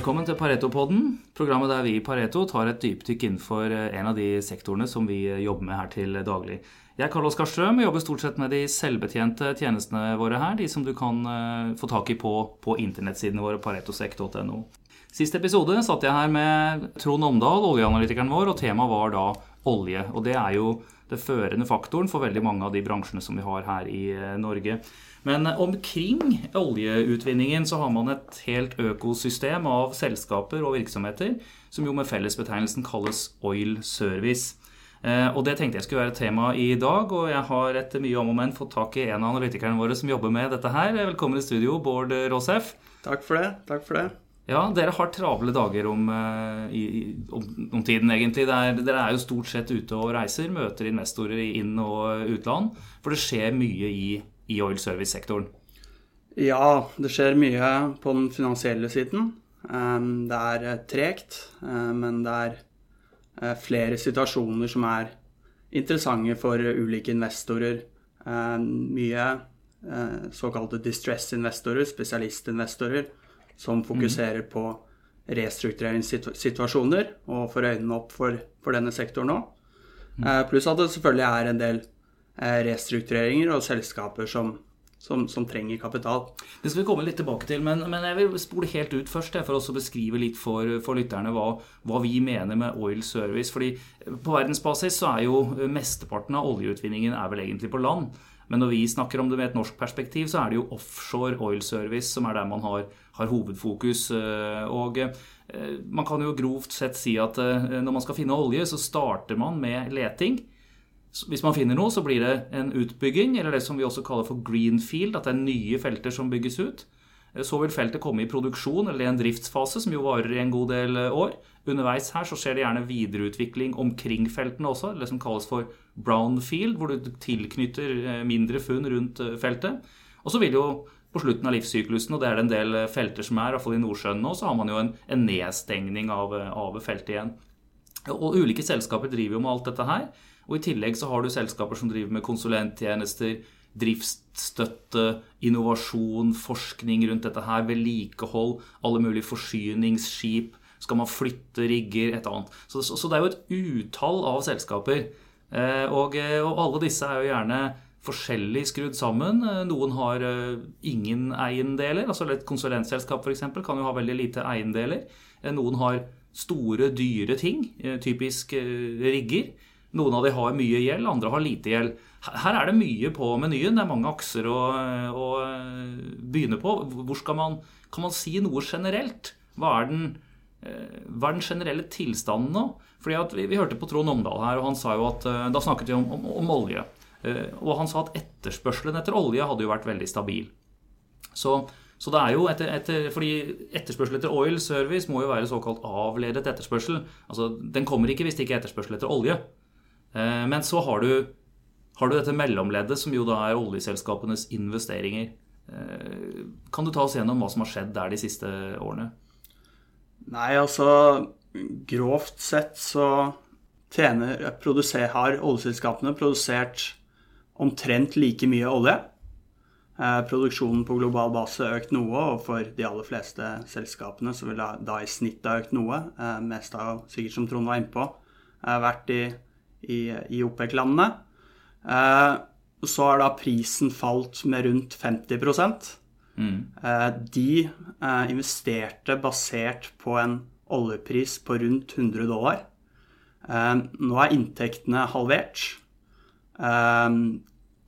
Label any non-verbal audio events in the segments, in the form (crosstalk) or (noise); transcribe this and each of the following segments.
Velkommen til Pareto-podden, programmet der vi i Pareto tar et dypdykk innenfor eh, en av de sektorene som vi eh, jobber med her til daglig. Jeg er Karl Oskar Strøm og jobber stort sett med de selvbetjente tjenestene våre her, de som du kan eh, få tak i på, på internettsidene våre, paretosek.no. Sist episode satt jeg her med Trond Omdal, oljeanalytikeren vår, og temaet var da olje. Og det er jo det førende faktoren for veldig mange av de bransjene som vi har her i Norge. Men omkring oljeutvinningen så har man et helt økosystem av selskaper og virksomheter som jo med fellesbetegnelsen kalles oil service. Eh, og Det tenkte jeg skulle være tema i dag, og jeg har etter mye om og men fått tak i en av analytikerne våre som jobber med dette her. Velkommen i studio, Bård Råsef. Takk for det. takk for det. Ja, dere har travle dager om, eh, i, om, om tiden, egentlig. Er, dere er jo stort sett ute og reiser, møter investorer i inn- og utland. For det skjer mye i i oil service-sektoren? Ja, det skjer mye på den finansielle siden. Ehm, det er eh, tregt, eh, men det er eh, flere situasjoner som er interessante for ulike investorer. Ehm, mye såkalte distress-investorer, spesialistinvestorer, som fokuserer på restruktureringssituasjoner og får øynene opp for, for denne sektoren nå. Mm. Pluss at det selvfølgelig er en del restruktureringer og selskaper som, som, som, trenger kapital. Det skal vi komme litt tilbake til, men, men jeg vil spole helt ut først for å beskrive litt for, for lytterne hva, hva, vi mener med oil service. Fordi På verdensbasis så er jo mesteparten av oljeutvinningen er vel egentlig på land. Men når vi snakker om det med et norsk perspektiv, så er det jo offshore oil service som er der man har, har hovedfokus. Eh, og eh, man kan jo grovt sett si at når man skal finne olje, så starter man med leting. Hvis man finner noe, så blir det en utbygging, eller det som vi også kaller for greenfield, at det er nye felter som bygges ut. Eh, så vil feltet komme i produksjon, eller i en driftsfase, som jo varer i en god del eh, år. Underveis her så skjer det gjerne videreutvikling omkring feltene også, det som kalles for brownfield, hvor du tilknytter eh, mindre funn rundt feltet. Og så vil jo på slutten av livssyklusen, og det er det en del felter som er, iallfall i Nordsjøen nå, så har man jo en, en nedstengning av, av feltet igjen. Og ulike selskaper driver jo med alt dette her. Og I tillegg så har du selskaper som driver med konsulenttjenester, driftsstøtte, innovasjon, forskning rundt dette her, vedlikehold, alle mulige forsyningsskip. Skal man flytte rigger, et annet. Så, så, så det er jo et utall av selskaper. Eh, og, eh, og, alle disse er jo gjerne forskjellig skrudd sammen. Eh, noen har ingen eiendeler. altså Et konsulentselskap for eksempel, kan jo ha veldig lite eiendeler. Noen har store, dyre ting, typisk rigger. Noen av de har mye gjeld, andre har lite gjeld. Her er det mye på menyen. Det er mange akser å, å eh, begynne på. Hvor skal man, Kan man si noe generelt? Hva er den, eh, hva er den generelle tilstanden nå? Fordi vi, vi, hørte på Trond Omdal her, og han sa jo at eh, Da snakket vi om, om, om olje. Og han sa at etterspørselen etter olje hadde jo vært veldig stabil. Så, så det er jo etter, etter, fordi Etterspørsel etter oil service må jo være såkalt avledet etterspørsel. Altså, Den kommer ikke hvis det ikke er etterspørsel etter olje. Eh, men så har du, har du dette mellomleddet, som jo da er oljeselskapenes investeringer. Eh, kan du ta oss gjennom hva som har skjedd der de siste årene? Nei, altså Grovt sett så tjener, har oljeselskapene produsert omtrent like mye olje. Eh, produksjonen på global base har økt noe, og for de aller fleste selskapene så vil det da i snitt ha økt noe. Eh, mest av, sikkert som Trond var innpå, vært i i, i OPEC-landene. Eh, så har da prisen falt med rundt 50 mm. eh, De eh, investerte basert på en oljepris på rundt 100 dollar. Eh, nå er inntektene halvert. Eh,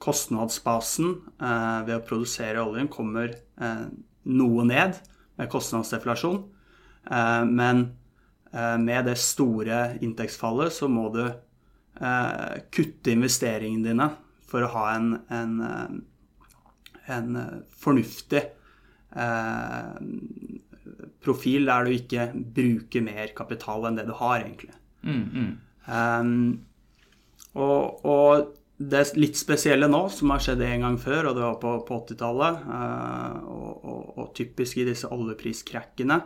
kostnadsbasen eh, ved å produsere oljen kommer noe ned med kostnadsdeflasjon. men med det store inntektsfallet så må du kutte investeringene dine for å ha en, en, eh, en eh, fornuftig eh, profil der du ikke bruker mer kapital enn det du har, egentlig. Mm, mm. Um, og, og, det litt spesielle nå, som har skjedd en gang før, og det var på, på 80-tallet, uh, og, og, og, typisk i disse oljepriskrekkene,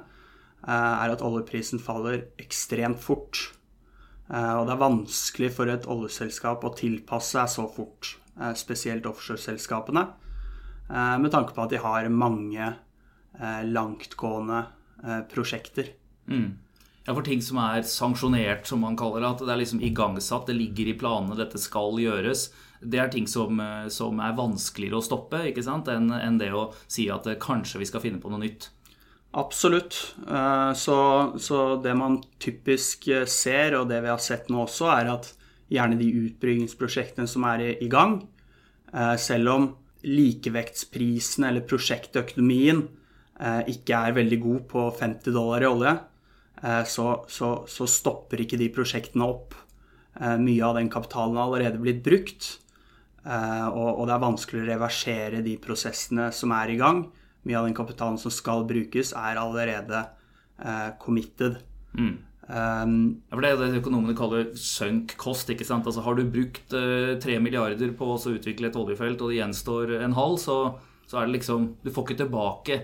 uh, er at oljeprisen faller ekstremt fort. Eh, og det er vanskelig for et oljeselskap å tilpasse seg så fort, eh, spesielt offshoreselskapene, eh, med tanke på at de har mange langtgående prosjekter. Mm. Ja, for ting som er sanksjonert, som man kaller det, at det er liksom igangsatt, det ligger i planene, dette skal gjøres, det er ting som, som er vanskeligere å stoppe ikke sant, enn en det å si at kanskje vi skal finne på noe nytt. Absolutt. Eh, så, så, det man typisk ser, og det vi har sett nå også, er at gjerne de utbyggingsprosjektene som er i, gang, selv om likevektsprisen eller prosjektøkonomien ikke er veldig god på 50 dollar i olje, så, så, så stopper ikke de prosjektene opp. Mye av den kapitalen har allerede blitt brukt. og, og, det er vanskelig å reversere de prosessene som er i gang. Mye av den kapitalen som skal brukes, er allerede eh, committed. Mm. Um, ja, for Det er det økonomene kaller sunk cost. ikke sant? Altså Har du brukt tre uh, milliarder på å utvikle et oljefelt, og det gjenstår en halv, så, så, er det liksom Du får ikke tilbake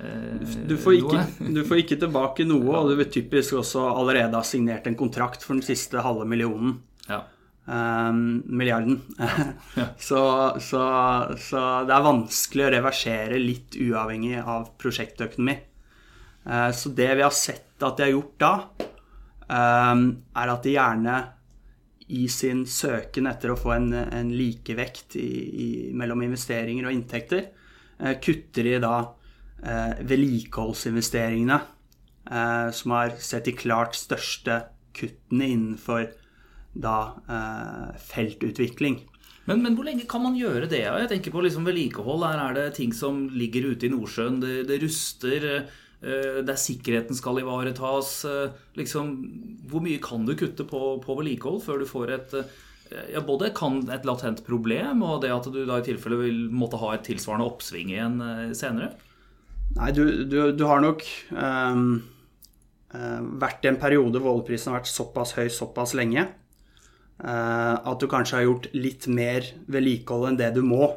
uh, du, får ikke, (laughs) du, får ikke, tilbake noe, og du vil typisk også allerede ha signert en kontrakt for den siste halve millionen. Ja. Um, milliarden. (laughs) så, så, så, det er vanskelig å reversere litt uavhengig av prosjektøkonomi. Uh, så det vi har sett at de har gjort da, um, er at de gjerne i sin søken etter å få en, en likevekt i, i, mellom investeringer og inntekter, uh, kutter de da uh, vedlikeholdsinvesteringene, som har sett de klart største kuttene innenfor da eh, feltutvikling. Men, men, hvor lenge kan man gjøre det? Jeg tenker på liksom vedlikehold. Her er det ting som ligger ute i Nordsjøen. Det, det ruster. Eh, der sikkerheten skal ivaretas. Eh, liksom, hvor mye kan du kutte på, på vedlikehold før du får et ja, både kan et latent problem, og det at du da i tilfelle vil måtte ha et tilsvarende oppsving igjen senere? Nei, du, du, du har nok um, vært i en periode hvor oljeprisen har vært såpass høy såpass lenge at du kanskje har gjort litt mer vedlikehold enn det du må.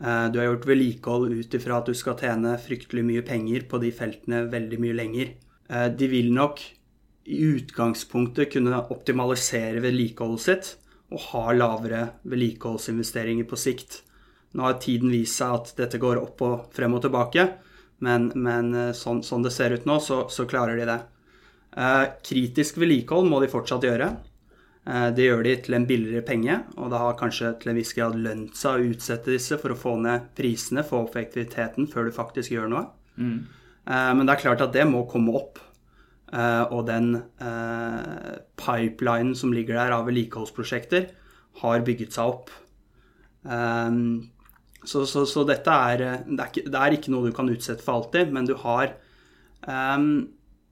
Eh, du har gjort vedlikehold ut ifra at du skal tjene fryktelig mye penger på de feltene veldig mye lenger. Eh, de vil nok i utgangspunktet kunne optimalisere vedlikeholdet sitt og ha lavere vedlikeholdsinvesteringer på sikt. Nå har tiden vist seg at dette går opp og frem og tilbake, men, men sånn, sånn, det ser ut nå, så, så klarer de det. kritisk vedlikehold må de fortsatt gjøre. Eh, det gjør de til en billigere penge, og det har kanskje til en viss grad lønt seg å utsette disse for å få ned prisene, få opp effektiviteten før du faktisk gjør noe. Mm. Eh, men det er klart at det må komme opp. Eh, og den pipelinen som ligger der av vedlikeholdsprosjekter, har bygget seg opp. Så, så, så dette er det, er ikke, det er ikke noe du kan utsette for alltid, men du har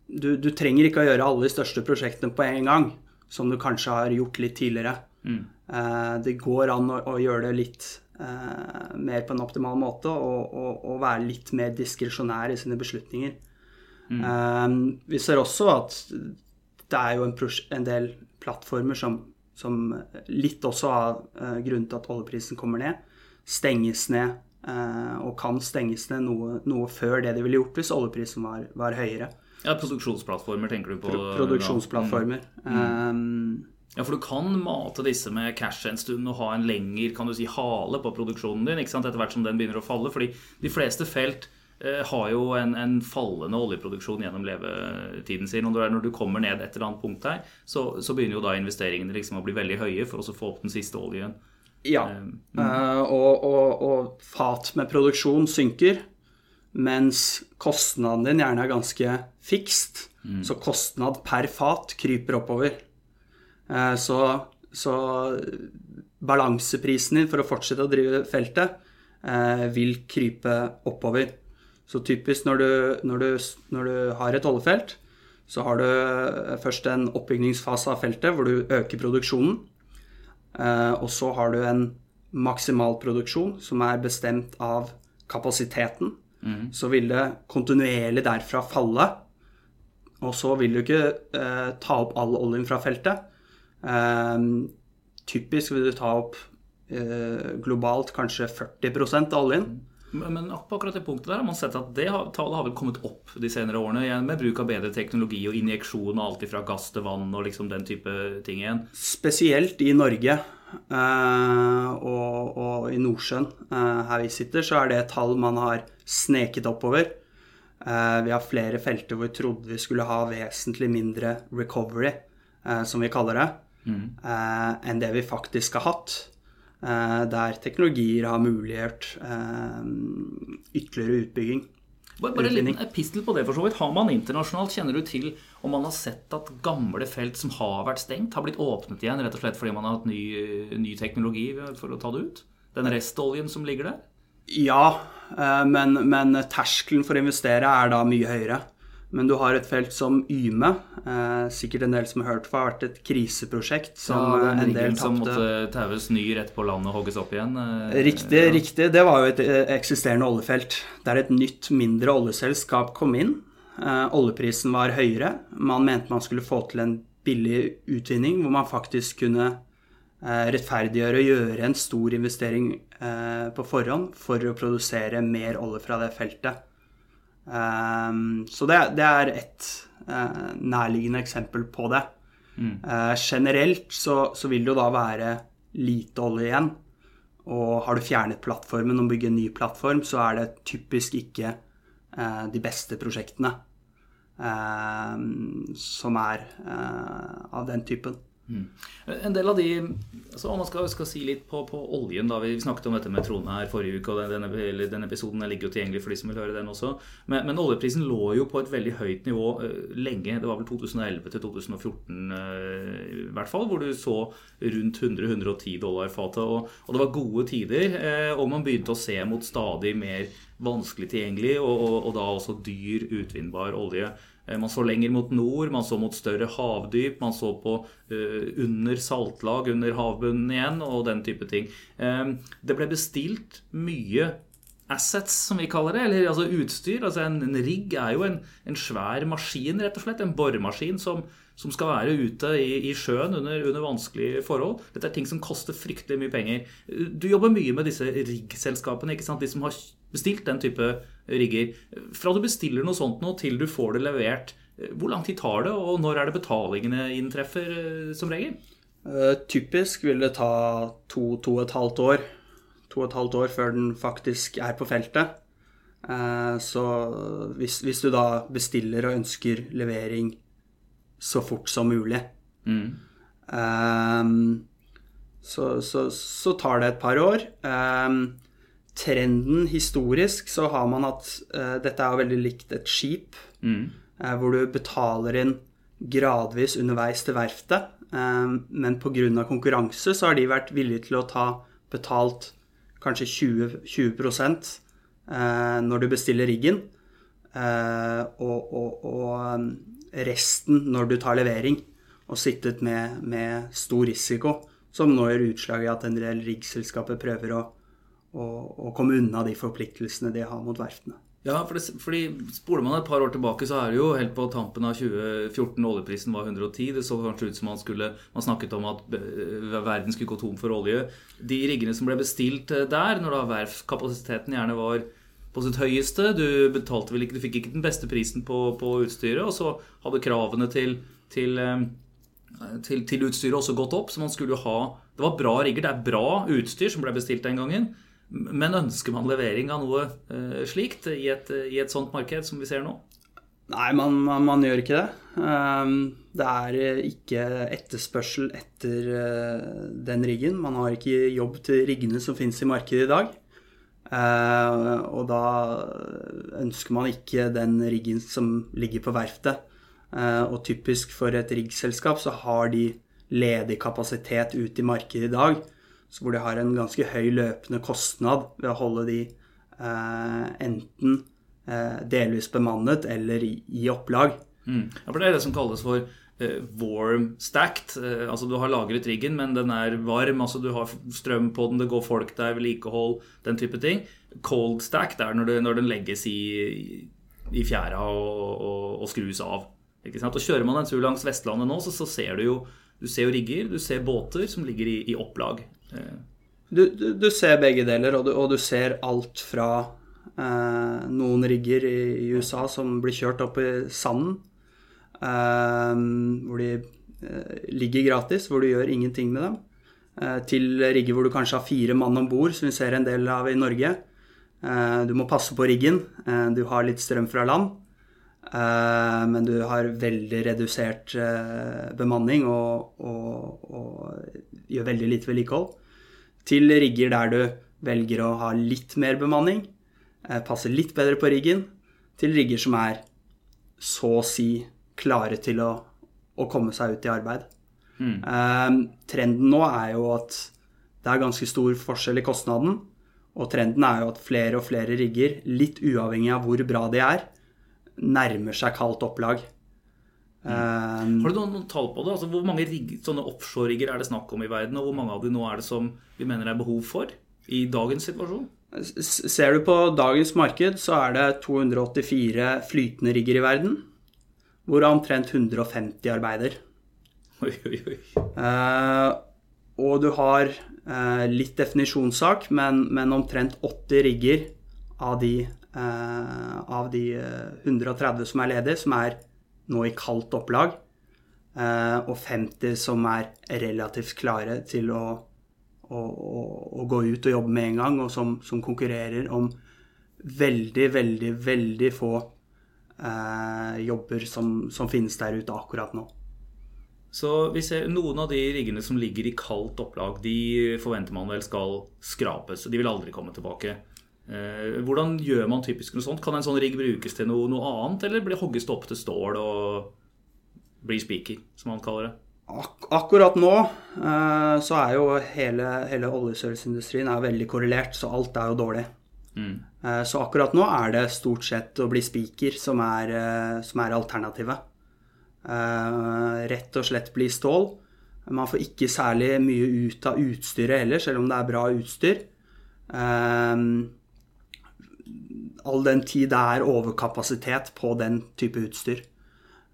du, du trenger ikke å gjøre alle de største prosjektene på en gang som du kanskje har gjort litt tidligere. Mm. Eh, det går an å, å gjøre det litt eh, mer på en optimal måte og, og, og være litt mer diskresjonær i sine beslutninger. Mm. Eh, vi ser også at det er jo en, en del plattformer som, som, litt også av eh, til at oljeprisen kommer ned, stenges ned og kan stenges ned noe, noe, før det de ville gjort hvis oljeprisen var, var høyere. Ja, Produksjonsplattformer tenker du på? Pro produksjonsplattformer. Mm. Um, ja, for du kan mate disse med cash en stund og ha en lengre kan du si, hale på produksjonen din ikke sant? etter hvert som den begynner å falle. fordi de fleste felt eh, har jo en, en, fallende oljeproduksjon gjennom levetiden sin. og Når du kommer ned et eller annet punkt her, så, så begynner jo da investeringene liksom å bli veldig høye for å få opp den siste oljen. Ja, um, mm. uh, og, og, og fat med produksjon synker mens kostnaden din gjerne er ganske fikst. Mm. Så kostnad per fat kryper oppover. Eh, så, så, balanseprisen din for å fortsette å drive feltet eh, vil krype oppover. Så typisk når du, når du, når du har et oljefelt, så har du eh, først en oppbygningsfase av feltet hvor du øker produksjonen. Og så har du en maksimal produksjon som er bestemt av kapasiteten mm. så vil det kontinuerlig derfra falle. Og så vil du ikke eh, ta opp all oljen fra feltet. Eh, typisk vil du ta opp eh, globalt kanskje 40 av oljen. Men, på akkurat det punktet der har man sett at det tallet har vel kommet opp de senere årene med bruk av bedre teknologi og injeksjon og alt fra gass til vann og liksom den type ting igjen? Spesielt i Norge. Uh, og, og, i Nordsjøen, uh, her vi sitter, så er det tall man har sneket oppover. Vi har flere felter hvor vi trodde vi skulle ha vesentlig mindre recovery, som vi kaller det, mm. enn det vi faktisk har hatt. Der teknologier har muliggjort ytterligere utbygging. Bare, bare en liten epistel på det, for så vidt. Har man internasjonalt, kjenner du til om man har sett at gamle felt som har vært stengt, har blitt åpnet igjen rett og slett fordi man har hatt ny, ny teknologi for å ta det ut? Den restoljen som ligger der? Ja, eh, men, men, terskelen for å investere er da mye høyere. Men du har et felt som Yme, eh, sikkert en del som har hørt for, har vært et kriseprosjekt som ja, eh, en del tapte. Som måtte taues ny rett på landet og hogges opp igjen? Riktig, ja. riktig. Det var jo et eksisterende oljefelt. Der et nytt, mindre oljeselskap kom inn. Oljeprisen var høyere. Man mente man skulle få til en billig utvinning hvor man faktisk kunne Eh, rettferdiggjøre å gjøre en stor investering eh, på forhånd for å produsere mer olje fra det feltet. Eh, så det, det er et nærliggende eksempel på det. Mm. Generelt så, så, vil det jo da være lite olje igjen. Og har du fjernet plattformen og bygger en ny plattform, så er det typisk ikke de beste prosjektene som er av den typen. Mm. En del av de altså Om man skal, skal si litt på, på, oljen da, Vi snakket om dette med Trone her forrige uke, og denne, den episoden ligger jo tilgjengelig for de som vil høre den også. Men, men oljeprisen lå jo på et veldig høyt nivå uh, lenge. Det var vel 2011 til 2014 uh, i hvert fall, hvor du så rundt 100-110 dollar fatet. Og, og, det var gode tider, uh, og man begynte å se mot stadig mer vanskelig tilgjengelig og, og, og da også dyr utvinnbar olje. Eh, man så lenger mot nord, man så mot større havdyp, man så på uh, under saltlag, under havbunnen igjen, og den type ting. Um, det ble bestilt mye assets, som vi kaller det, eller altså utstyr. altså En, en rigg er jo en, en, svær maskin, rett og slett. En boremaskin som, som skal være ute i, i sjøen under, under, vanskelige forhold. Dette er ting som koster fryktelig mye penger. Du jobber mye med disse riggselskapene, ikke sant? de som har bestilt den type rigger. Fra du bestiller noe sånt nå til du får det levert, hvor lang tid tar det, og når er det betalingene inntreffer eh, som regel? Uh, typisk vil det ta to, to og et halvt år. To og et halvt år før den faktisk er på feltet. Uh, så hvis, hvis, du da bestiller og ønsker levering så fort som mulig, mm. um, så, så, så, tar det et par år. Um, trenden historisk så har man at uh, dette er veldig likt et skip, mm. hvor du betaler inn gradvis underveis til verftet. Men pga. konkurranse så har de vært villige til å ta betalt kanskje 20, 20 uh, når du bestiller riggen, og, og, og, resten når du tar levering. Og sittet med, med stor risiko, som nå gjør utslag i at en del riggselskaper prøver å å, å komme unna de forpliktelsene de har mot verftene. Ja, for det, fordi Spoler man et par år tilbake, så er det jo helt på tampen av 2014 oljeprisen var 110. Det så kanskje ut som man skulle Man snakket om at eh, verden skulle gå tom for olje. De riggene som ble bestilt eh, der, når da verftskapasiteten gjerne var på sitt høyeste Du betalte vel ikke, du fikk ikke den beste prisen på, på utstyret, og så hadde kravene til, til, eh, til, til utstyret også gått opp. Så man skulle jo ha Det var bra rigger, det er bra utstyr som ble bestilt den gangen. Men ønsker man levering av noe uh, slikt i et, i et, sånt marked som vi ser nå? Nei, man, man, man gjør ikke det. Um, det er eh, ikke etterspørsel etter uh, den riggen. Man har ikke jobb til riggene som finnes i markedet i dag. Uh, og da ønsker man ikke den riggen som ligger på verftet. og typisk for et riggselskap så har de ledig kapasitet ut i markedet i dag hvor de har en ganske høy løpende kostnad ved å holde de eh, enten eh, delvis bemannet eller i, i opplag. Mm. Ja, for Det er det som kalles for eh, warm stacked. Eh, altså Du har lagret riggen, men den er varm. altså Du har strøm på den, det går folk der, vedlikehold, den type ting. Cold stacked er når, det, når den legges i, i fjæra og, og, og, skrus av. Og Kjører man en tur langs Vestlandet nå, så, så ser du jo du ser jo rigger, du ser båter som ligger i, i opplag. Du, du, du, ser begge deler, og du, og du ser alt fra eh, noen rigger i, i, USA som blir kjørt opp i sanden, eh, hvor de eh, ligger gratis, hvor du gjør ingenting med dem, eh, til rigger hvor du kanskje har fire mann om bord, som vi ser en del av i Norge, Eh, du må passe på riggen. Eh, du har litt strøm fra land. Eh, men du har veldig redusert bemanning og, og, og gjør veldig lite vedlikehold. Til rigger der du velger å ha litt mer bemanning, passer litt bedre på riggen. Til rigger som er så å si klare til å, å komme seg ut i arbeid. Mm. trenden nå er jo at det er ganske stor forskjell i kostnaden. Og trenden er jo at flere og flere rigger, litt uavhengig av hvor bra de er, nærmer seg kaldt opplag. Mm. Um, Har du noen, noen, tall på det? Altså, hvor mange rigger, sånne offshore-rigger er det snakk om i verden? Og hvor mange av de nå er det som vi mener er behov for i dagens situasjon? Ser du på dagens marked, så er det 284 flytende rigger i verden. Hvorav omtrent 150 arbeider. Oi, oi, oi. Uh, og du har uh, litt definisjonssak, men, men, omtrent 80 rigger av de, av de 130 eh, som er ledige, som er nå i kaldt opplag. Eh, og 50 som er relativt klare til å, å, å, gå ut og jobbe med en gang, og som, som konkurrerer om veldig, veldig, veldig få eh, jobber som, som finnes der ute akkurat nå. Så vi ser noen av de riggene som ligger i kaldt opplag, de forventer man vel skal skrapes. De vil aldri komme tilbake. Eh, hvordan gjør man typisk noe sånt? Kan en sånn rigg brukes til noe, noe annet, eller blir hogges det opp til stål og blir spiker, som han kaller det? Ak akkurat nå eh, så er jo hele, hele oljeserviceindustrien veldig korrelert, så alt er jo dårlig. Mm. Eh, så akkurat nå er det stort sett å bli spiker som er, som er alternativet. Eh, rett og slett bli stål. Man får ikke særlig mye ut av utstyret heller, selv om det er bra utstyr. Eh, all den tid det er overkapasitet på den type utstyr.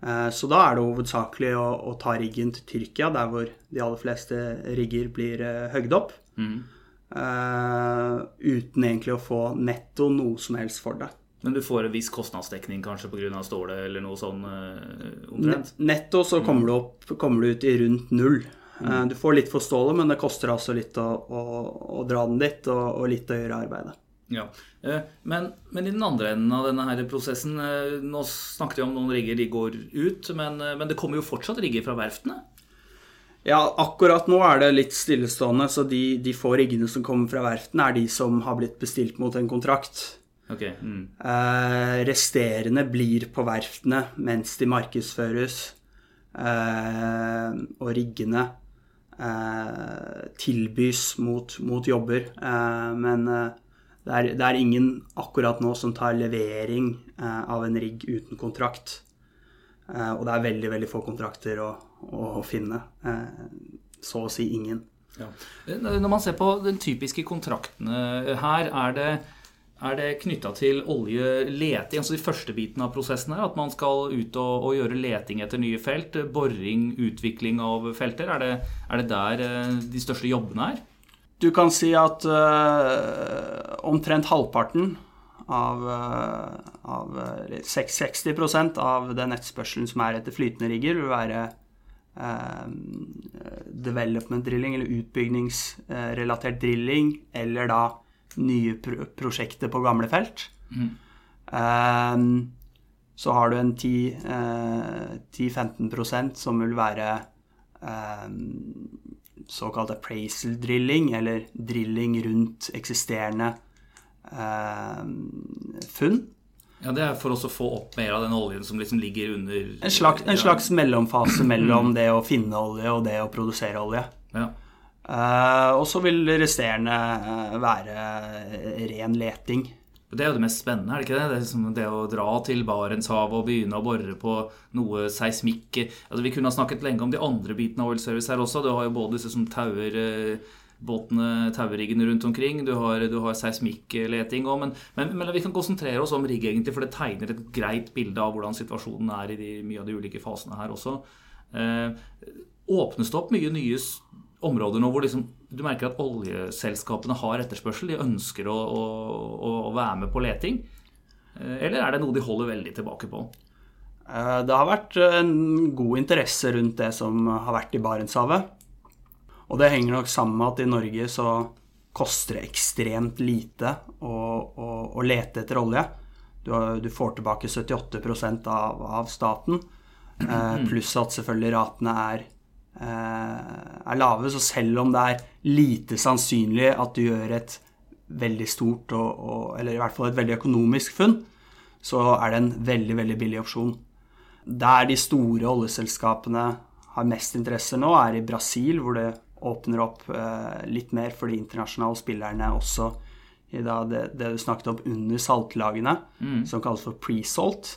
Eh, så da er det hovedsakelig å, å, ta riggen til Tyrkia, der hvor de aller fleste rigger blir høgd opp. Mm. uten egentlig å få netto noe som helst for det. Men du får en viss kostnadsdekning kanskje pga. stålet eller noe sånn uh, omtrent? Netto så kommer du, opp, kommer du ut i rundt null. Mm. Uh, du får litt for stålet, men det koster altså litt å, å, å dra den dit, og, og, litt å gjøre arbeidet. Ja, uh, men, men, i den andre enden av denne her prosessen Nå snakket vi om noen rigger de går ut, men, men det kommer jo fortsatt rigger fra verftene? Ja, akkurat nå er det litt stillestående, så de, de få riggene som kommer fra verftene, er de som har blitt bestilt mot en kontrakt. Okay. Mm. Eh, resterende blir på verftene mens de markedsføres. Eh, og riggene eh, tilbys mot, mot jobber. Eh, men eh, det er, det, er, ingen akkurat nå som tar levering eh, av en rigg uten kontrakt. og det er veldig, veldig få kontrakter å, å finne. så å si ingen. Ja. Når man ser på den typiske kontraktene her, er det er det knytta til oljeleting, altså de første bitene av prosessen her? At man skal ut og, og, gjøre leting etter nye felt? Boring, utvikling av felter? Er det, er det der eh, de største jobbene er? Du kan si at uh, omtrent halvparten av, uh, av 60% av den etterspørselen som er etter flytende rigger, vil være uh, development drilling, eller utbyggingsrelatert drilling, eller da nye pro prosjekter på gamle felt. Mm. Um, så har du en 10-15 uh, som vil være um, såkalt appraisal drilling, eller drilling rundt eksisterende eh, funn. Ja, Det er for oss å få opp mer av den oljen som liksom ligger under En slags, en slags mellomfase (clears throat) mellom det å finne olje og det å produsere olje. Ja. Uh, og så vil det resterende uh, være ren leting. Det er jo det mest spennende, er det ikke det? Det, er liksom det å dra til Barentshavet og begynne å bore på noe seismikk altså, Vi kunne ha snakket lenge om de andre bitene av Oil Service her også. Du har jo både disse som tauer uh, båtene, tauriggene rundt omkring. Du har, du har seismikkleting òg. Men, men, men, vi kan konsentrere oss om rigg, egentlig, for det tegner et greit bilde av hvordan situasjonen er i de, mye av de ulike fasene her også. åpnes det opp mye nye områder nå hvor liksom, du merker at oljeselskapene har etterspørsel? De ønsker å, å, å, være med på leting? Eh, eller er det noe de holder veldig tilbake på? Eh, det har vært en god interesse rundt det som har vært i Barentshavet. Og det henger nok sammen med at i Norge så, koster det ekstremt lite å, å, å lete etter olje. Du, du får tilbake 78 av, av staten, eh, pluss at selvfølgelig ratene er, eh, er lave. Så selv om det er lite sannsynlig at du gjør et veldig stort, og, og, eller i hvert fall et veldig økonomisk funn, så er det en veldig, veldig billig opsjon. Der de store oljeselskapene har mest interesse nå, er i Brasil, hvor det åpner opp eh, litt mer for de internasjonale spillerne også i da det, det, du snakket om under saltlagene, mm. som kalles for pre-salt.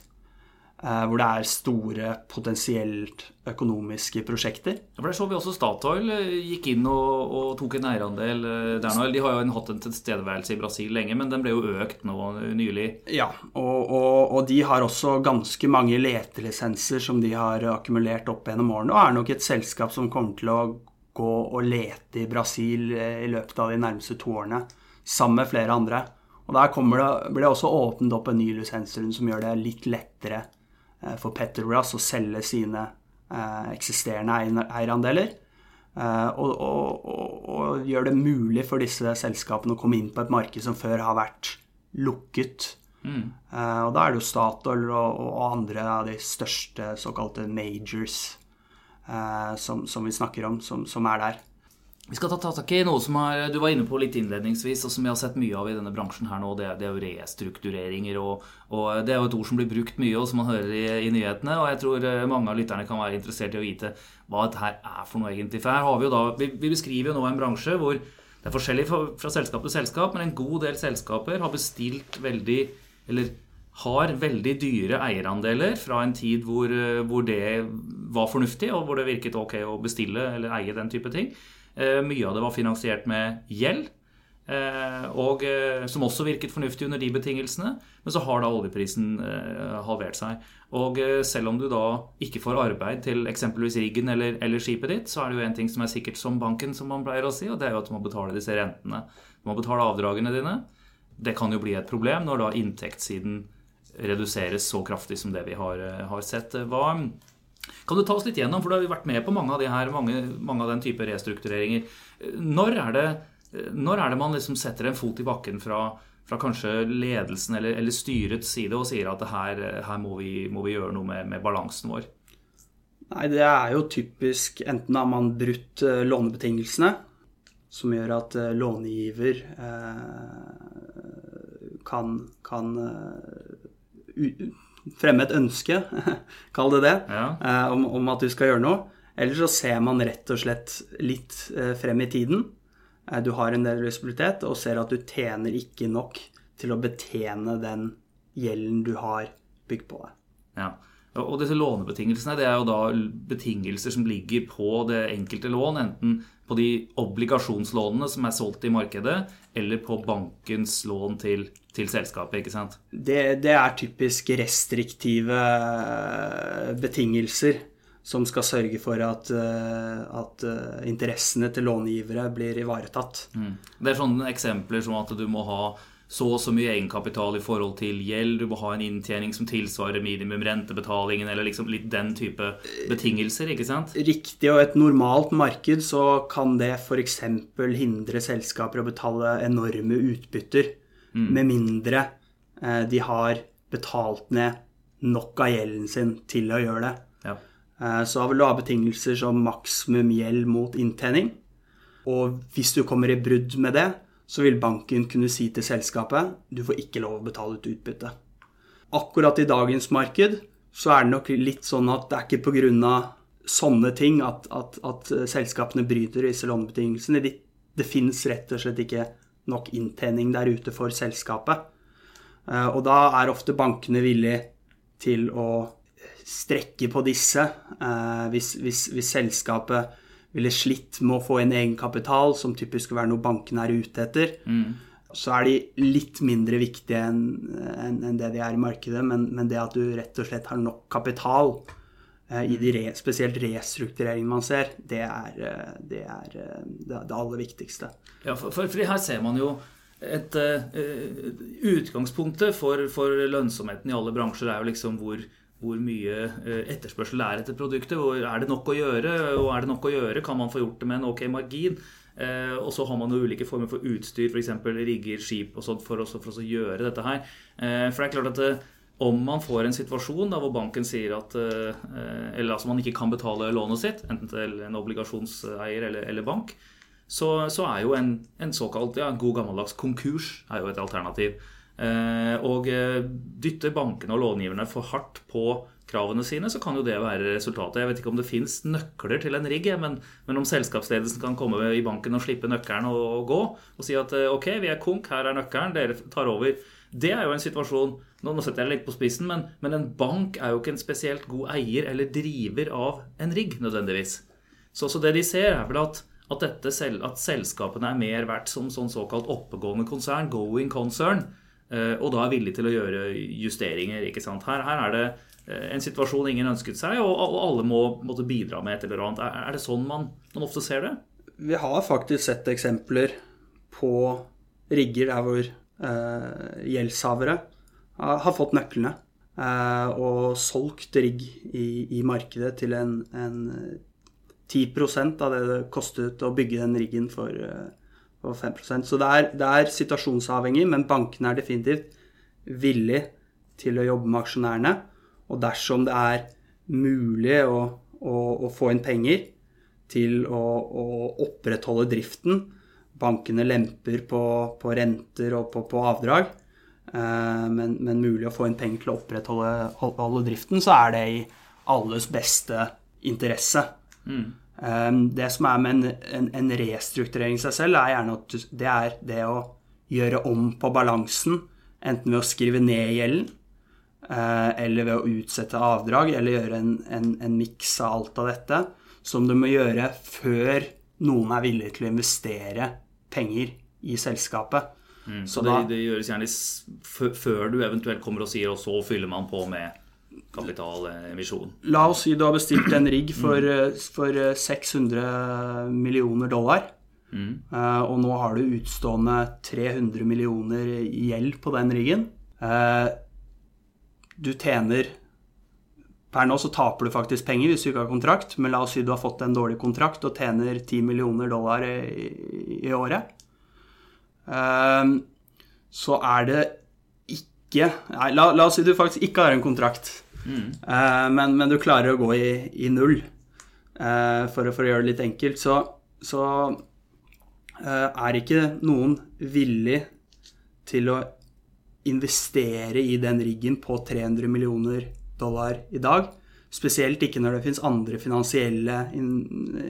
Eh, hvor det er store potensielt økonomiske prosjekter. Ja, for Der så vi også Statoil eh, gikk inn og, og tok en eierandel eh, der nå. De har jo hatt en tilstedeværelse i Brasil lenge, men den ble jo økt nå nylig. Ja, og, og, og de har også ganske mange letelisenser som de har akkumulert opp gjennom årene, og er nok et selskap som kommer til å gå og lete i Brasil i løpet av de nærmeste to årene sammen med flere andre. Og Der det, blir det også åpnet opp en ny lisensrunde som gjør det litt lettere for Petrobras å selge sine eh, eksisterende eierandeler. Eh, og, og, og, og, gjør det mulig for disse selskapene å komme inn på et marked som før har vært lukket. Mm. og da er det jo Statoil og, andre av de største såkalte majors som, som, vi snakker om, som, som er der. Vi skal ta tak i noe som er, du var inne på litt innledningsvis, og som vi har sett mye av i denne bransjen her nå. Det det er jo restruktureringer. Og, og, Det er jo et ord som blir brukt mye, og som man hører i, i, nyhetene. Og jeg tror eh, mange av lytterne kan være interessert i å vite hva dette her er for noe, egentlig. For her har Vi jo da, vi, vi beskriver jo nå en bransje hvor det er forskjellig fra, fra selskap til selskap, men en god del selskaper har bestilt veldig Eller har veldig dyre eierandeler fra en tid hvor, eh, hvor det var fornuftig, og hvor det virket ok å bestille eller eie den type ting. Eh, mye av det var finansiert med gjeld, eh, og, eh, som også virket fornuftig under de betingelsene. Men så har da oljeprisen halvert seg. Og selv om du da ikke får arbeid til eksempelvis riggen eller, eller skipet ditt, så er det jo en ting som er sikkert som banken, som man pleier å si, og det er jo at du må betale disse rentene. Du må betale avdragene dine. Det kan jo bli et problem når da inntektssiden reduseres så kraftig som det vi har, har sett. Hva, kan du ta oss litt gjennom, for du har jo vært med på mange av de her, mange, mange av den type restruktureringer. Når er det, når er det man liksom setter en fot i bakken fra, fra kanskje ledelsen eller, eller, styrets side og sier at her, her må, vi, må, vi, gjøre noe med, med, balansen vår? Nei, Det er jo typisk enten har man brutt uh, lånebetingelsene, som gjør at lånegiver långiver uh, kan, kan fremme et ønske, (laughs) kall det det, ja. Eh, om, om, at du skal gjøre noe. Eller så ser man rett og slett litt eh, frem i tiden. Eh, du har en del visibilitet og ser at du tjener ikke nok til å betjene den gjelden du har bygd på deg. Ja. Og disse lånebetingelsene det er jo da betingelser som ligger på det enkelte lån, enten på de obligasjonslånene som er solgt i markedet, eller på bankens lån til, til selskapet. ikke sant? Det, det, er typisk restriktive eh, betingelser som skal sørge for at, eh, at eh, interessene til långivere blir ivaretatt. Mm. Det er sånne eksempler som at du må ha så og så mye egenkapital i forhold til gjeld, du må ha en inntjening som tilsvarer minimum rentebetalingen, eller liksom litt den type betingelser, ikke sant? Riktig, og et normalt marked så kan det f.eks. hindre selskaper å betale enorme utbytter, mm. med mindre eh, de har betalt ned nok av gjelden sin til å gjøre det. Ja. Eh, så vil du ha betingelser som maksimum gjeld mot inntjening. Og hvis du kommer i brudd med det, så vil banken kunne si til selskapet du får ikke lov å betale ut utbytte. Akkurat i dagens marked så er det nok litt sånn at det er ikke pga. sånne ting at, at, at, selskapene bryter disse lånebetingelsene. Det, det fins rett og slett ikke nok inntjening der ute for selskapet. Eh, og da er ofte bankene villige til å strekke på disse eh, hvis, hvis, hvis selskapet ville slitt med å få inn egenkapital, som typisk vil være noe bankene er ute etter, mm. så er de litt mindre viktige enn en, en det de er i markedet. Men, men, det at du rett og slett har nok kapital eh, i de re, spesielt restruktureringene man ser, det er, eh, det, er eh, det, det, aller viktigste. Ja, for, for, for her ser man jo et uh, Utgangspunktet for, for, lønnsomheten i alle bransjer er jo liksom hvor hvor mye eh, etterspørsel er etter produktet. Hvor er det nok å gjøre? Og er det nok å gjøre, kan man få gjort det med en ok margin? Eh, og så har man jo ulike former for utstyr, f.eks. rigger, skip og sånt, for, for å gjøre dette her. Eh, for det er klart at det, om man får en situasjon da, hvor banken sier at Eller altså man ikke kan betale lånet sitt, enten til en obligasjonseier eller, eller bank, så, så, er jo en, en såkalt ja, god gammeldags konkurs er jo et alternativ. Eh, og dytter bankene og långiverne for hardt på kravene sine, så kan jo det være resultatet. Jeg vet ikke om det fins nøkler til en rigg, men, men, om selskapsledelsen kan komme i banken og slippe nøkkelen og, og, gå og si at eh, ok, vi er konk, her er nøkkelen, dere tar over. Det er jo en situasjon Nå, nå setter jeg det litt på spissen, men, men, en bank er jo ikke en spesielt god eier eller driver av en rigg, nødvendigvis. Så, så det de ser, er vel at at, dette, at, selskapene er mer verdt som sånn såkalt oppegående konsern, going concern, eh, og da er villig til å gjøre justeringer. ikke sant? Her, her er det Eh, en situasjon ingen ønsket seg, og alle må måtte bidra med et eller annet. Er det sånn man, man, ofte ser det? Vi har faktisk sett eksempler på rigger der hvor eh, gjeldshavere har fått nøklene eh, og solgt rigg i, i markedet til en, en 10 av det det kostet å bygge den riggen for, eh, 5 Så det er, det er situasjonsavhengig, men bankene er definitivt villig til å jobbe med aksjonærene. Og dersom det er mulig å, å, å få inn penger til å, å, opprettholde driften, bankene lemper på, på renter og på, på avdrag, eh, men, men, mulig å få inn penger til å opprettholde driften, så er det i alles beste interesse. Mm. Eh, det som er med en, en, en, restrukturering i seg selv, er gjerne at det er det å gjøre om på balansen, enten ved å skrive ned gjelden Eh, eller ved å utsette avdrag, eller gjøre en, en, en miks av alt av dette, som du må gjøre før noen er villig til å investere penger i selskapet. Mm, så det, det, gjøres gjerne før du eventuelt kommer og sier, og så fyller man på med kapitalemisjon. La oss si du har bestilt en rigg for, for 600 millioner dollar. Mm. Uh, og nå har du utstående 300 millioner i gjeld på den riggen. Uh, du tjener Per nå så taper du faktisk penger hvis du ikke har kontrakt, men la oss si du har fått en dårlig kontrakt og tjener 10 millioner dollar i, i året. Så er det ikke Nei, la, la, oss si du faktisk ikke har en kontrakt, mm. uh, men, men, du klarer å gå i, i null. Uh, for, for, å gjøre det litt enkelt, så, så uh, er ikke noen villig til å investere i den riggen på 300 millioner dollar i dag. Spesielt ikke når det finnes andre finansielle in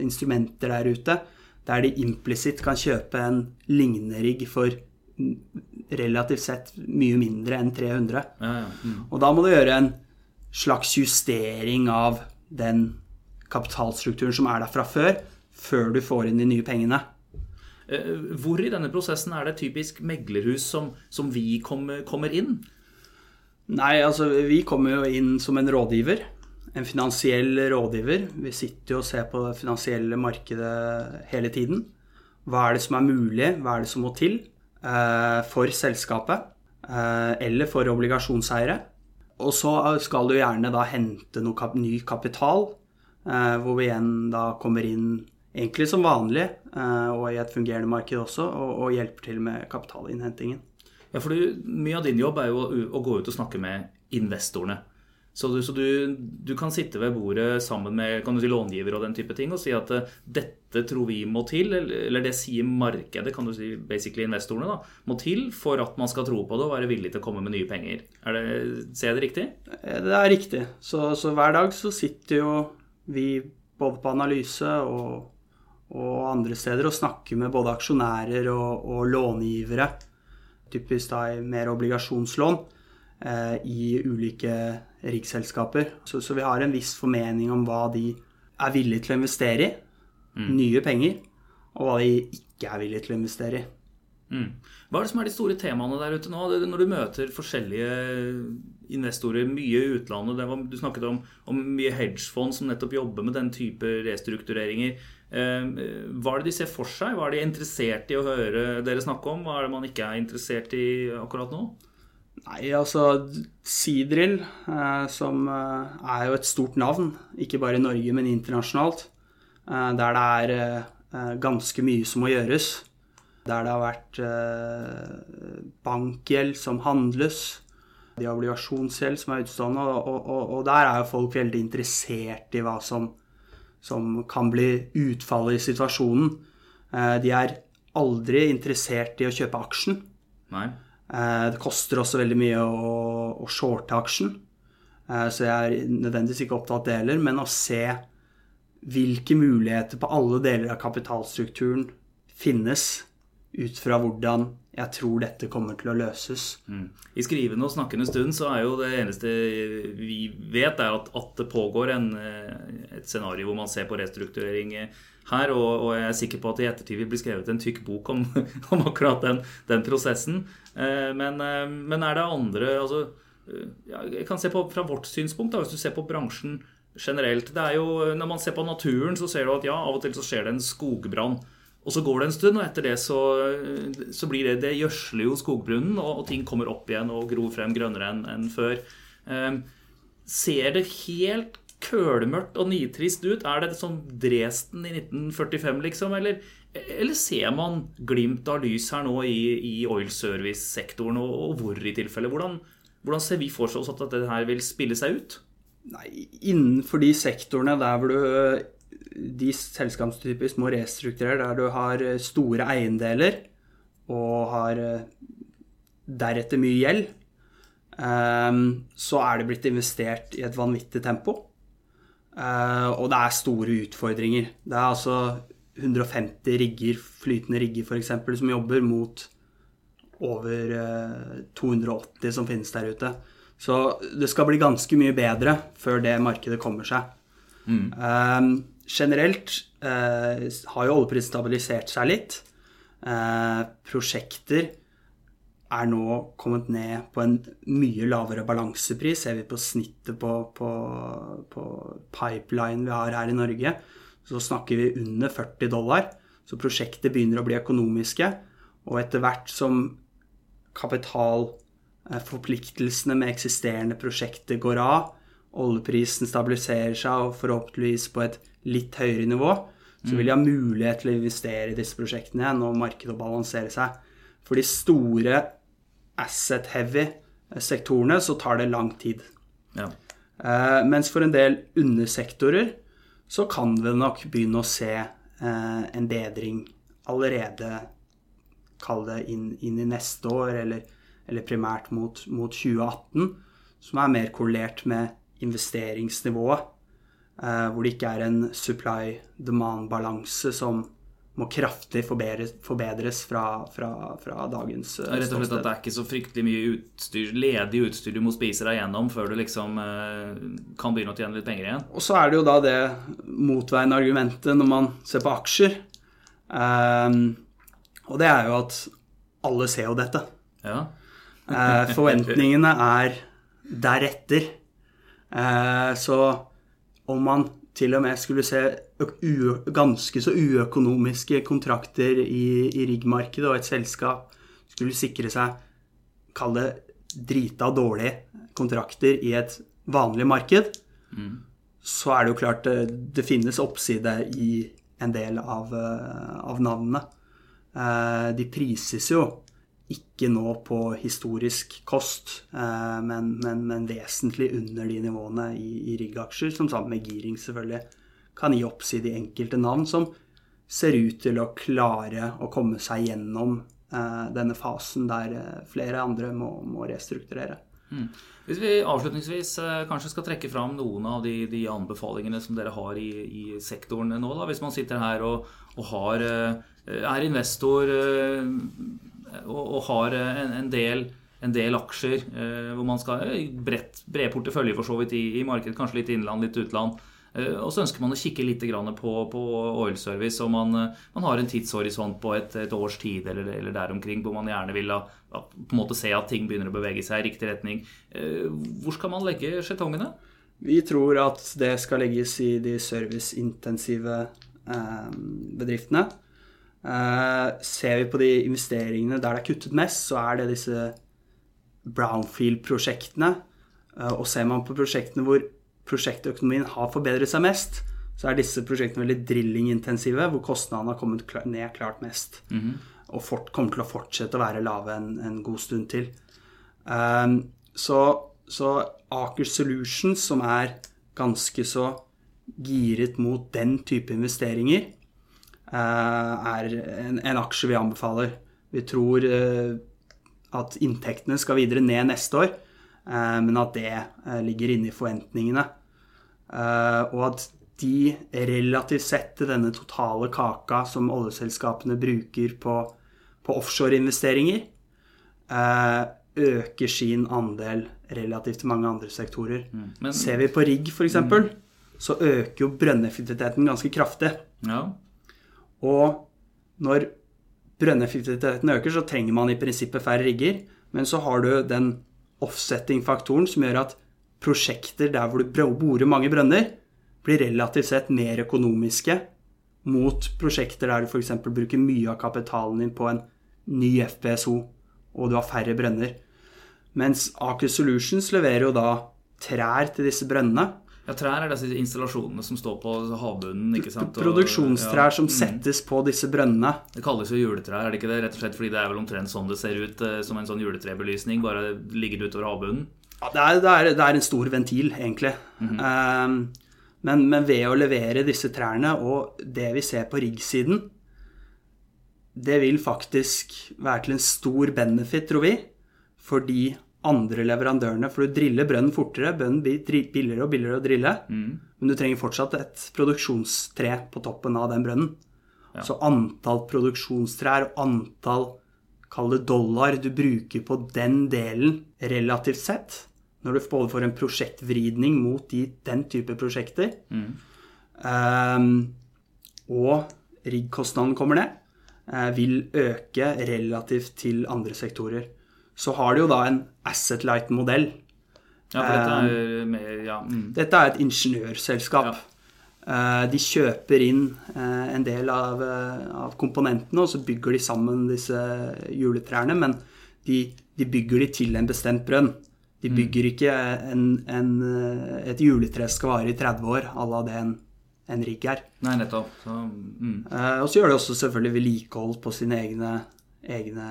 instrumenter der ute, der de implisitt kan kjøpe en lignende rigg for relativt sett mye mindre enn 300. Ja, ja. Mm. Og da må du gjøre en slags justering av den kapitalstrukturen som er der fra før, før du får inn de nye pengene. Eh, hvor i denne prosessen er det typisk meglerhus som, som vi kommer, kommer, inn? Nei, altså vi kommer jo inn som en rådgiver. En finansiell rådgiver. Vi sitter jo og ser på det finansielle markedet hele tiden. Hva er det som er mulig, hva er det som må til for selskapet eh, eller for obligasjonseiere? Og så skal du gjerne da hente noe ny kapital, eh, hvor vi igjen da kommer inn egentlig som vanlig, eh, og i et fungerende marked også, og, hjelper til med kapitalinnhentingen. Ja, for Mye av din jobb er jo å gå ut og snakke med investorene. Så, du, så du, du, kan sitte ved bordet sammen med kan du si, långiver og den type ting og si at uh, dette tror vi må til, eller, eller, det sier markedet, kan du si, basically investorene, da, må til for at man skal tro på det og være villig til å komme med nye penger. Er det, ser jeg det riktig? Eh, det er riktig. Så, så hver dag så sitter jo vi både på analyse og og andre steder og snakker med både aksjonærer og, og långivere, typisk da i mer obligasjonslån, eh, i ulike riksselskaper. Så, så, vi har en viss formening om hva de er villige til å investere i, mm. nye penger, og hva de ikke er villige til å investere i. Mm. Hva er det som er de store temaene der ute nå? Når du møter forskjellige investorer, mye i utlandet var, Du snakket om, om mye hedgefond som nettopp jobber med den type restruktureringer. Eh, hva er det de ser for seg? Hva er de interessert i å høre dere snakke om? Hva er det man ikke er interessert i akkurat nå? Nei, altså Sidril, eh, som eh, er jo et stort navn, ikke bare i Norge, men internasjonalt, der det er eh, ganske mye som må gjøres. Der det har vært eh, bankgjeld som handles, de obligasjonsgjeld som er utstående, og, og, og, der er jo folk veldig interessert i hva som, som kan bli utfallet i situasjonen. Eh, de er aldri interessert i å kjøpe aksjen. Nei. Eh, det koster også veldig mye å, å shorte aksjen. Eh, så jeg er nødvendigvis ikke opptatt det heller, men å se hvilke muligheter på alle deler av kapitalstrukturen finnes ut fra hvordan jeg tror dette kommer til å løses. Mm. I skrivende og snakkende stund så er jo det eneste vi vet, er at, at det pågår en, eh, et scenario hvor man ser på restrukturering her. Og, og, jeg er sikker på at i ettertid vil bli skrevet en tykk bok om, (laughs) om akkurat den, den prosessen. Eh, men, men, er det andre altså, jeg kan se på Fra vårt synspunkt, da, hvis du ser på bransjen generelt det er jo, Når man ser på naturen, så ser du at ja, av og til så skjer det en skogbrann. Og så går det en stund, og etter det så, så blir det Det gjødsler jo skogbrunnen, og, og, ting kommer opp igjen og gror frem grønnere enn en før. Um, ser det helt kølemørkt og nitrist ut? Er det som Dresden i 1945, liksom? Eller, eller ser man glimt av lys her nå i, i oil service-sektoren, og, og, hvor i tilfelle? Hvordan, hvordan ser vi for oss at dette her vil spille seg ut? Nei, innenfor de sektorene der hvor du De selskapstypisk må restrukturere, der du har store eiendeler og har eh, deretter mye gjeld, ehm, så er det blitt investert i et vanvittig tempo. Eh, og det er store utfordringer. Det er altså 150 rigger, flytende rigger f.eks., som jobber mot over 280 eh, som finnes der ute. Så det skal bli ganske mye bedre før det markedet kommer seg. Mm. Um, generelt uh, har jo oljeprisen stabilisert seg litt. Uh, prosjekter er nå kommet ned på en mye lavere balansepris. Ser vi på snittet på, på, på pipeline vi har her i Norge, så snakker vi under 40 dollar. Så prosjektet begynner å bli økonomiske. Og etter hvert som kapitalforpliktelsene med eksisterende prosjekter går av, oljeprisen stabiliserer seg og forhåpentligvis på et litt høyere nivå, så vil de ha mulighet til å investere i disse prosjektene igjen og markedet balanserer seg. For de store asset-heavy sektorene så tar det lang tid. Ja. Uh, mens for en del undersektorer så kan vi nok begynne å se uh, en bedring allerede kall det inn, inn, i neste år, eller, eller primært mot, mot, 2018, som er mer korrelert med investeringsnivået. Uh, hvor det ikke er en supply-demand-balanse som må kraftig forbedres, forbedres fra, fra, fra, dagens uh, Rett og slett at det er ikke så fryktelig mye utstyr, ledig utstyr du må spise deg gjennom før du liksom uh, kan begynne å tjene litt penger igjen? Og så er det jo da det motveiende argumentet når man ser på aksjer. Um, og det er jo at alle ser jo dette. Ja. uh, (laughs) forventningene er deretter. Så om man til og med skulle se ganske så uøkonomiske kontrakter i, i riggmarkedet, og et selskap skulle sikre seg Kall det drita dårlige kontrakter i et vanlig marked, mm. så er det jo klart det, det finnes oppside i en del av, eh, av navnene. Eh, de prises jo ikke nå på historisk kost, eh, men, men, men vesentlig under de nivåene i, i riggaksjer, som sammen med giring selvfølgelig kan gi oppside i enkelte navn som ser ut til å klare å komme seg gjennom eh, denne fasen der flere andre må, må restrukturere. Mm. Hvis vi avslutningsvis kanskje skal trekke fram noen av de, de anbefalingene som dere har i, i sektoren nå, da, hvis man sitter her og, og har Eh, er investor eh, og, har en, en, del, en, del, aksjer eh, hvor man skal bredt, bred portefølje for så vidt i, i markedet, kanskje litt innland, litt utland. Og så ønsker man å kikke litt på, på oil service, og man, man, har en tidshorisont på et, et års tid eller, eller, der omkring, hvor man gjerne vil da, på en måte se at ting begynner å bevege seg i riktig retning. Hvor skal man legge skjetongene? Vi tror at det skal legges i de serviceintensive eh, bedriftene. Uh, ser vi på de investeringene der det er kuttet mest, så er det disse brownfield-prosjektene. Uh, og ser man på prosjektene hvor prosjektøkonomien har forbedret seg mest, så er disse prosjektene veldig drillingintensive, hvor kostnadene har kommet ned klart mest. Og fort, kommer til å fortsette å være lave en, en god stund til. Um, så, så Aker Solutions, som er ganske så giret mot den type investeringer, er en, en, aksje vi anbefaler. Vi tror uh, at inntektene skal videre ned neste år, uh, men at det ligger inne i forventningene. og at de relativt sett til denne totale kaka som oljeselskapene bruker på, på offshoreinvesteringer, eh, øker sin andel relativt til mange andre sektorer. Mm. Men, Ser vi på rigg, f.eks., mm. så øker jo brønneffektiviteten ganske kraftig. Ja. Og når brønneffektiviteten øker, så trenger man i prinsippet færre rigger. Men så har du den offsetting-faktoren som gjør at prosjekter der hvor du borer mange brønner, blir relativt sett mer økonomiske mot prosjekter der du f.eks. bruker mye av kapitalen din på en ny FPSO, og du har færre brønner. Mens Aker Solutions leverer jo da trær til disse brønnene. Ja, Trær er disse installasjonene som står på havbunnen. ikke sant? Produksjonstrær ja. som mm. settes på disse brønnene. Det kalles jo juletrær, er det ikke det? Rett og slett fordi det er vel omtrent sånn det ser ut, eh, som en sånn juletrebelysning, bare ligger utover havbunnen? Ja, det er, det er, det er en stor ventil, egentlig. Mm -hmm. um, men, men, ved å levere disse trærne og det vi ser på riggsiden, det vil faktisk være til en stor benefit, tror vi, for de andre leverandørene. For du driller brønnen fortere, brønnen blir billigere og billigere å drille. Mm. Men du trenger fortsatt et produksjonstre på toppen av den brønnen. Ja. Så antall produksjonstrær og antall, kall det dollar, du bruker på den delen relativt sett, når du både får en prosjektvridning mot de, den type prosjekter, mm. um, og riggkostnaden kommer ned, uh, vil øke relativt til andre sektorer. Så har du jo da en asset light-modell. Ja, for dette er, mer ja. Mm. dette er et ingeniørselskap. Ja. Uh, de kjøper inn uh, en del av, av, komponentene, og så bygger de sammen disse juletrærne. Men de, de bygger de til en bestemt brønn. De mm. bygger ikke en, en, et juletre skal vare i 30 år à la det en, en rigg er. Nei, nettopp. Så, mm. eh, og så gjør de også selvfølgelig vedlikehold på sine egne, egne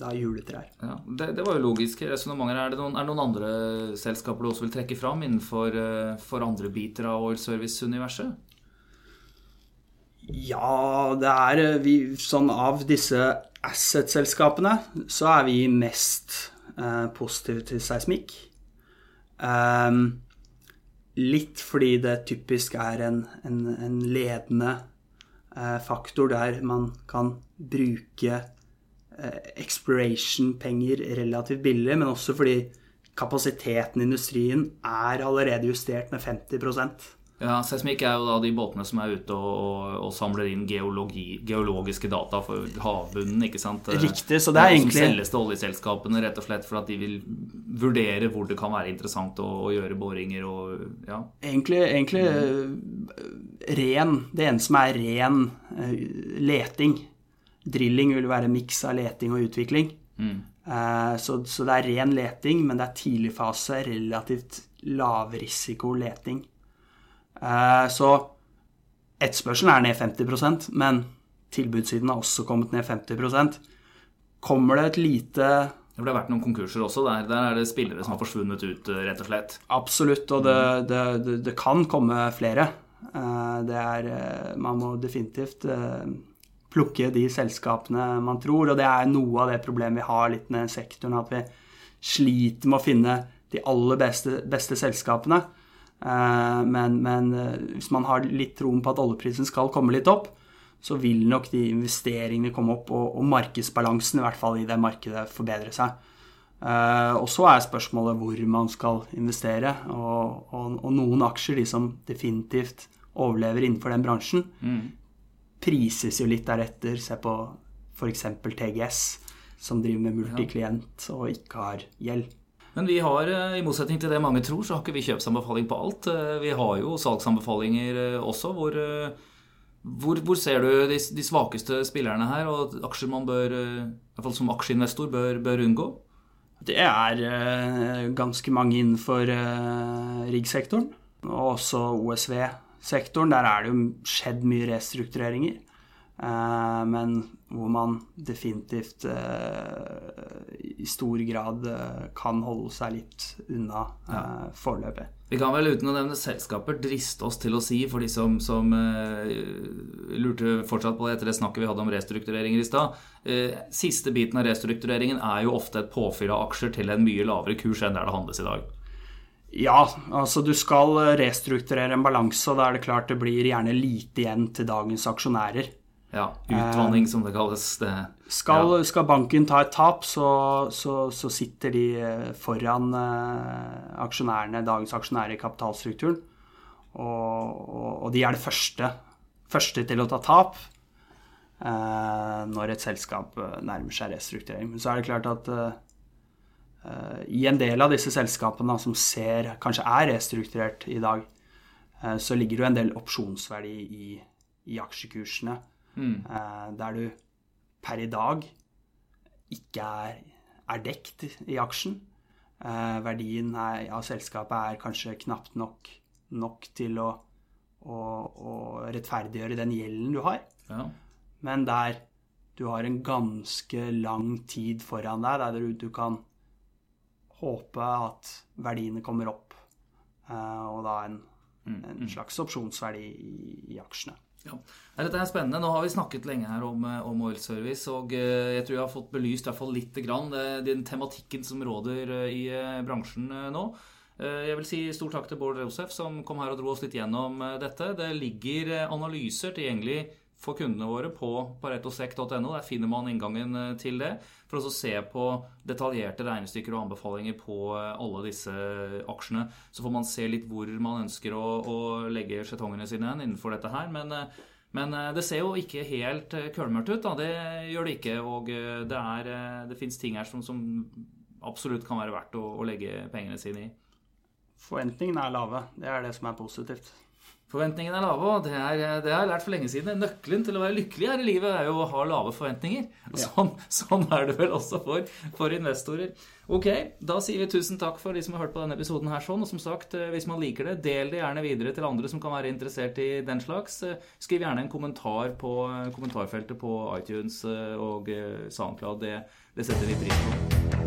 da, juletrær. Ja, det, det, var jo logiske resonnementer. Er, det noen, er det noen andre selskaper du også vil trekke fram innenfor eh, for andre biter av oil service-universet? Ja, det er eh, vi, Sånn av disse asset-selskapene så er vi mest eh, positive til seismikk. Um, litt fordi det typisk er en, en, en ledende eh, faktor der man kan bruke eh, exploration-penger relativt billig, men også fordi kapasiteten i industrien er allerede justert med 50% ja, Seismikk er jo da de båtene som er ute og, og, og samler inn geologi, geologiske data for havbunnen. ikke sant? Riktig, så det er egentlig... Som selges til oljeselskapene rett og slett for at de vil vurdere hvor det kan være interessant å, å gjøre boringer og ja. Egentlig, egentlig mm. ren Det eneste som er ren leting. Drilling vil være miks av leting og utvikling. Mm. Uh, så, så, det er ren leting, men det er tidligfase, relativt lavrisiko leting. Eh, så etterspørselen er ned 50% men tilbudssiden har også kommet ned 50% Kommer det et lite det har vært noen konkurser også der. Der er det spillere som har forsvunnet ut, eh, rett og slett. Absolutt, og det, det, det, det kan komme flere. Eh, det er Man må definitivt plukke de selskapene man tror, og det er noe av det problemet vi har litt med sektoren, at vi sliter med å finne de aller beste, beste selskapene. Eh, men, men, eh, hvis man har litt troen på at oljeprisen skal komme litt opp, så vil nok de investeringene komme opp, og, og markedsbalansen i hvert fall i det markedet forbedre seg. Uh, og så er spørsmålet hvor man skal investere. Og, og, og, noen aksjer, de som definitivt overlever innenfor den bransjen, mm. Prises jo litt deretter. Se på f.eks. TGS, som driver med multiklient og ikke har gjeld. Men vi har, eh, i motsetning til det mange tror, så har ikke vi kjøpsanbefaling på alt. Eh, vi har jo salgsanbefalinger eh, også, hvor, hvor, hvor ser du de, de, svakeste spillerne her, og aksjer man bør, i hvert fall som aksjeinvestor, bør, bør unngå? Det er ganske mange innenfor riggsektoren. Og også OSV-sektoren. Der er det jo skjedd mye restruktureringer. Eh, men hvor man definitivt eh, i stor grad eh, kan holde seg litt unna ja. foreløpig. Vi kan vel uten å nevne selskaper driste oss til å si, for de som, som lurte fortsatt på det etter det snakket vi hadde om restruktureringer i stad Siste biten av restruktureringen er jo ofte et påfyll av aksjer til en mye lavere kurs enn der det handles i dag. Ja, altså du skal restrukturere en balanse, og da er det klart det blir gjerne lite igjen til dagens aksjonærer. Ja, Utvanning, som det kalles. Det, skal, ja. skal, banken ta et tap, så, så, så sitter de eh, foran eh, aksjonærene, dagens aksjonærer i kapitalstrukturen. Og, og, og, de er det første, første til å ta tap eh, når et selskap eh, nærmer seg restrukturering. Men så er det klart at eh, i en del av disse selskapene som ser, kanskje er restrukturert i dag, eh, så ligger det jo en del opsjonsverdi i, i aksjekursene Mm. Eh, der du per i dag ikke er, er dekt i aksjen. Eh, verdien av av selskapet er kanskje knapt nok, nok til å, å, å, rettferdiggjøre den gjelden du har. Ja. Men der du har en ganske lang tid foran deg, der du, du kan håpe at verdiene kommer opp, eh, og da en, mm, en mm. slags opsjonsverdi i, i aksjene. Ja. Dette er spennende. Nå har vi snakket lenge her om, eh, om oil service, og eh, jeg tror jeg har fått belyst i hvert fall litt grann den tematikken som råder i bransjen nå. Jeg vil si stor takk til Bård Josef som kom her og dro oss litt gjennom dette. Det ligger analyser tilgjengelig for kundene våre på paretosek.no. Der finner man inngangen til det. For å se på detaljerte regnestykker og anbefalinger på alle disse aksjene. Så får man se litt hvor man ønsker å, å legge skjetongene sine innenfor dette her. Men men eh, det ser jo ikke helt kølmørt ut. Da. Det gjør det ikke. Og eh, det, er, det fins ting her som, som, absolutt kan være verdt å, å legge pengene sine i. Forventningene er lave. Det er det som er positivt. Forventningene er lave, og det, er, det har jeg lært for lenge siden. Nøkkelen til å være lykkelig her i livet er jo å ha lave forventninger. Og sånn, sånn, er det vel også for, for, investorer. Ok, da sier vi tusen takk for de som har hørt på denne episoden her sånn. Og som sagt, eh, hvis man liker det, del det gjerne videre til andre som kan være interessert i den slags. Eh, skriv gjerne en kommentar på kommentarfeltet på iTunes eh, og SoundCloud. Det, det setter vi pris på.